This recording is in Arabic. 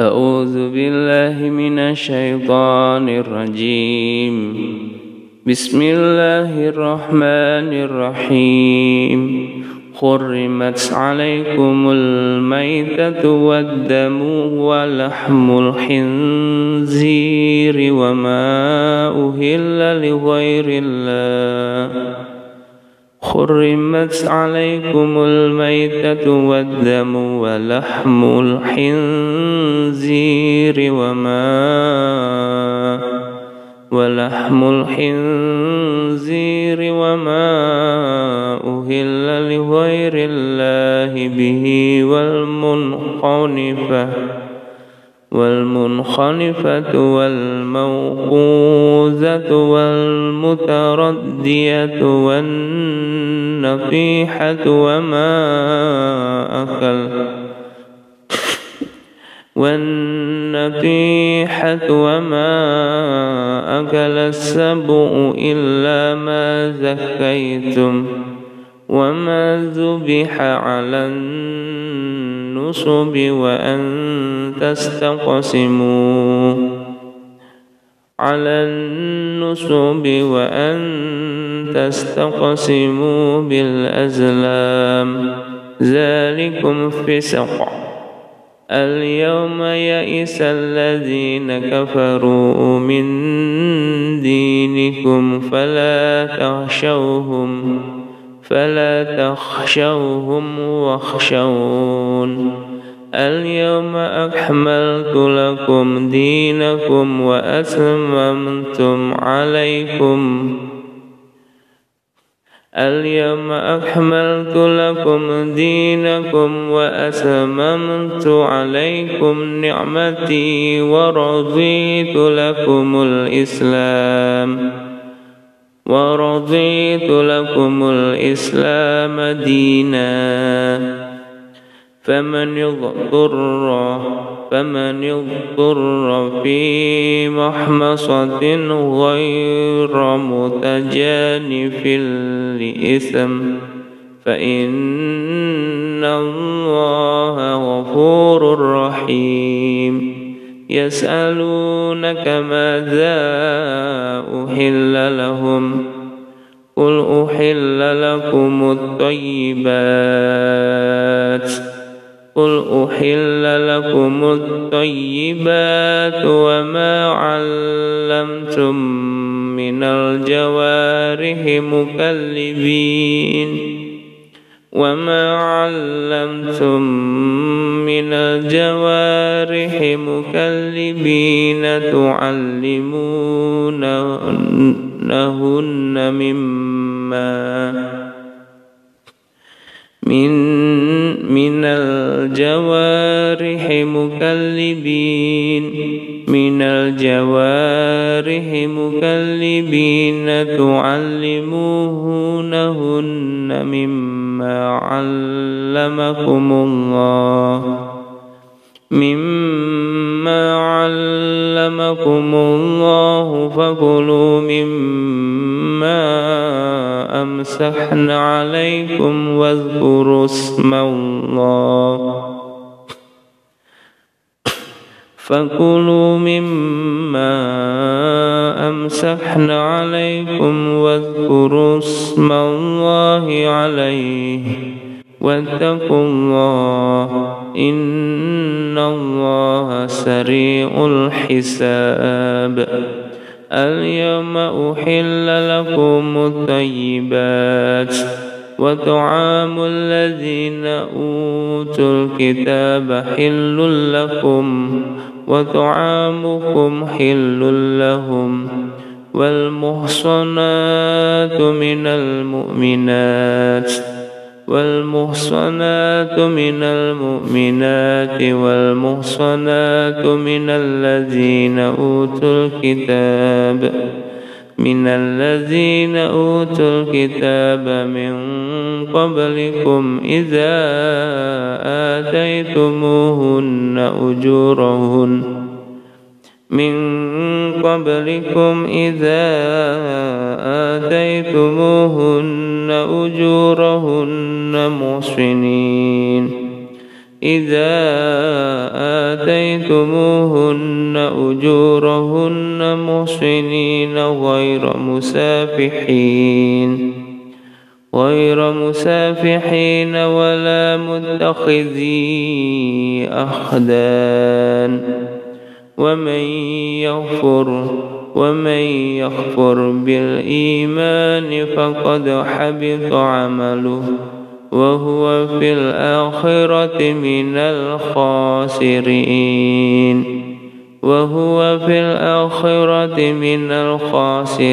أعوذ بالله من الشيطان الرجيم. بسم الله الرحمن الرحيم. حرمت عليكم الميتة والدم ولحم الخنزير وما أهل لغير الله. حرمت عليكم الميتة والدم ولحم الخنزير وما ولحم الخنزير وما أهل لغير الله به والمنخنفة والمنخنفة والموقوذة والمتردية والنفيحة وما أكل والنفيحة وما أكل السبع إلا ما زكيتم وما ذبح على النصب وأن تستقسموا على النصب وأن تستقسموا بالأزلام. ذلكم فسق. اليوم يئس الذين كفروا من دينكم فلا تخشوهم. فلا تخشوهم واخشون. اليوم أكملت لكم دينكم وأتممتم عليكم. اليوم أكملت لكم دينكم وأتممت عليكم نعمتي ورضيت لكم الإسلام. ورضيت لكم الإسلام ديناً. فمن يضطر فمن يضطر في محمصة غير متجانف لإثم فإن الله غفور رحيم. يسألونك ماذا أحل لهم؟ أحل لكم الطيبات قل أحل لكم الطيبات وما علمتم من الجوارح مكلبين وما علمتم من الجوارح مكلبين تعلمونهن من من الجوارح مكلبين. من الجوارح مكلبين تعلموهنهن مما علمكم الله. مما علمكم الله فكلوا مما أمسحن عليكم واذكروا اسم الله. فكلوا مما أمسحن عليكم واذكروا اسم الله عليه. واتقوا الله إن الله سريع الحساب. اليوم أحل لكم الطيبات. وطعام الذين أوتوا الكتاب حل لكم وطعامكم حل لهم والمحصنات من المؤمنات والمحصنات من المؤمنات والمحصنات من الذين أوتوا الكتاب من الذين أوتوا الكتاب من قبلكم إذا آتيتموهن أجورهن من قبلكم إذا آتيتموهن أجورهن محصنين إذا آتيتموهن أجورهن محسنين غير مسافحين غير مسافحين ولا متخذي أخدان. ومن يغفر ومن يغفر بالإيمان فقد حبط عمله. وهو في الآخرة من الخاسرين. وهو في الآخرة من الخاسرين.